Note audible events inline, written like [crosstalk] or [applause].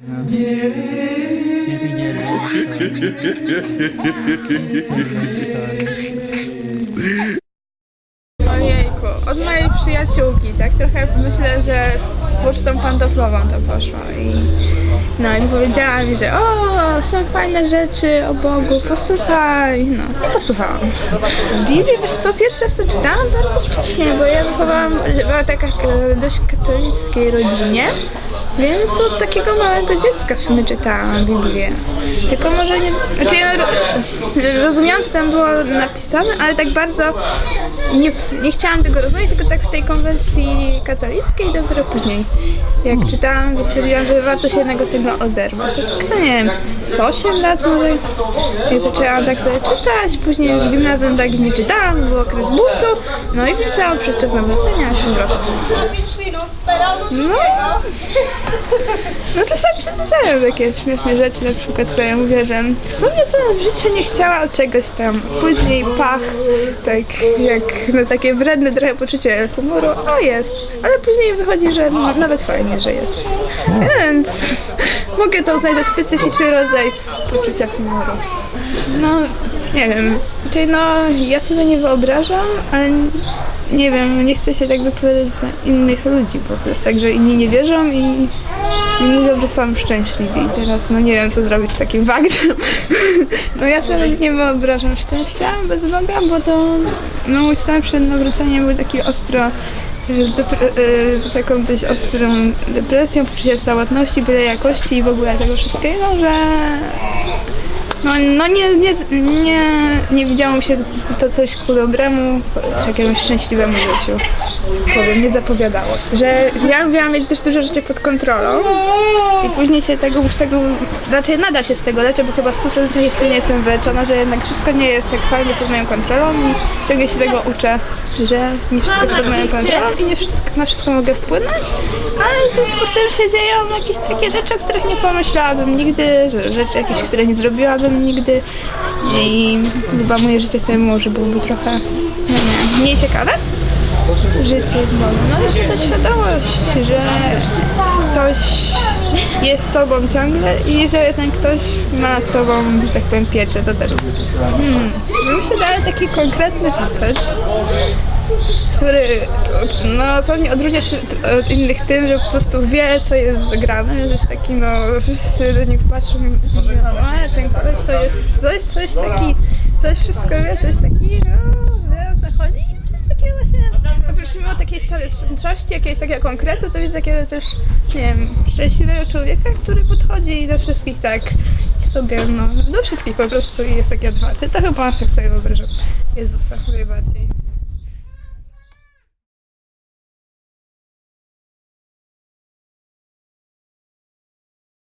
Keeping it. Pocztą pantoflową to poszło i no i powiedziała mi, że o, są fajne rzeczy o Bogu, posłuchaj, no i posłuchałam. Biblię, wiesz co, pierwszy raz to czytałam bardzo wcześnie, bo ja wychowałam, była taka dość katolickiej rodzinie, więc od takiego małego dziecka w sumie czytałam Biblię. Tylko może nie, znaczy ja ro, rozumiałam co tam było napisane, ale tak bardzo nie, nie chciałam tego rozumieć, tylko tak w tej konwencji katolickiej dopiero później. Jak czytałam, to stwierdziłam, że warto się jednego tego oderwać. To no nie wiem, z 8 lat może. I zaczęłam tak sobie czytać, później w gimnazjum tak nie czytałam, był okres buntu, no i wpisałam przez czas nawrócenia z powrotem. No, [laughs] no czasami przydarzają takie śmieszne rzeczy, na przykład sobie mówię, że w sumie to w życiu nie chciała czegoś tam. Później pach, tak jak no takie wredne trochę poczucie humoru, a jest. Ale później wychodzi, że no, nawet fajnie, że jest. Więc [laughs] mogę to uznać za specyficzny rodzaj poczucia humoru. No, nie wiem. Czyli no, ja sobie nie wyobrażam, ale nie wiem, nie chcę się tak wypowiadać za innych ludzi, bo to jest tak, że inni nie wierzą i i mówią, że są szczęśliwi. I teraz no nie wiem, co zrobić z takim faktem. [laughs] No ja sobie nie wyobrażam szczęścia bez Boga, bo to no mój stan przed nawróceniem był taki ostro e, z, e, z taką dość ostrą depresją, poczuciem samotności, byle jakości i w ogóle tego wszystkiego, że no, no nie, nie, nie, nie widziało mi się to coś ku dobremu, jakiemuś szczęśliwemu życiu. Powiem, nie zapowiadało się. Że ja lubiłam mieć też dużo rzeczy pod kontrolą i później się tego, już tego, raczej nadal się z tego leczę, bo chyba w 100% jeszcze nie jestem wyleczona, że jednak wszystko nie jest tak fajnie pod moją kontrolą i ciągle się tego uczę, że nie wszystko jest pod moją kontrolą i nie wszystko, na wszystko mogę wpłynąć, ale w związku z tym się dzieją jakieś takie rzeczy, o których nie pomyślałabym nigdy, że rzeczy jakieś, które nie zrobiłabym nigdy i chyba moje życie wtedy może byłoby trochę, no nie, mniej ciekawe. Życie w Bogu. No jeszcze ta świadomość, że ktoś jest z tobą ciągle i że jednak ktoś ma tobą, że tak powiem, pieczę, to też jest. Hmm. No daje taki konkretny facet, który no pewnie odróżnia się od innych tym, że po prostu wie co jest zagrane, jest taki no wszyscy do nich patrzą i mówią, a ten koleś to jest coś, coś taki, coś wszystko wie, coś taki, no wie o co chodzi i coś takiego właśnie, oprócz mimo takiej stanowczości, jakiegoś takiego konkretu, to jest takiego też, nie wiem, szczęśliwego człowieka, który podchodzi do wszystkich tak sobie, no, do wszystkich po prostu i jest taki otwarty. To chyba tak sobie wyobrażam Jezusa najbardziej.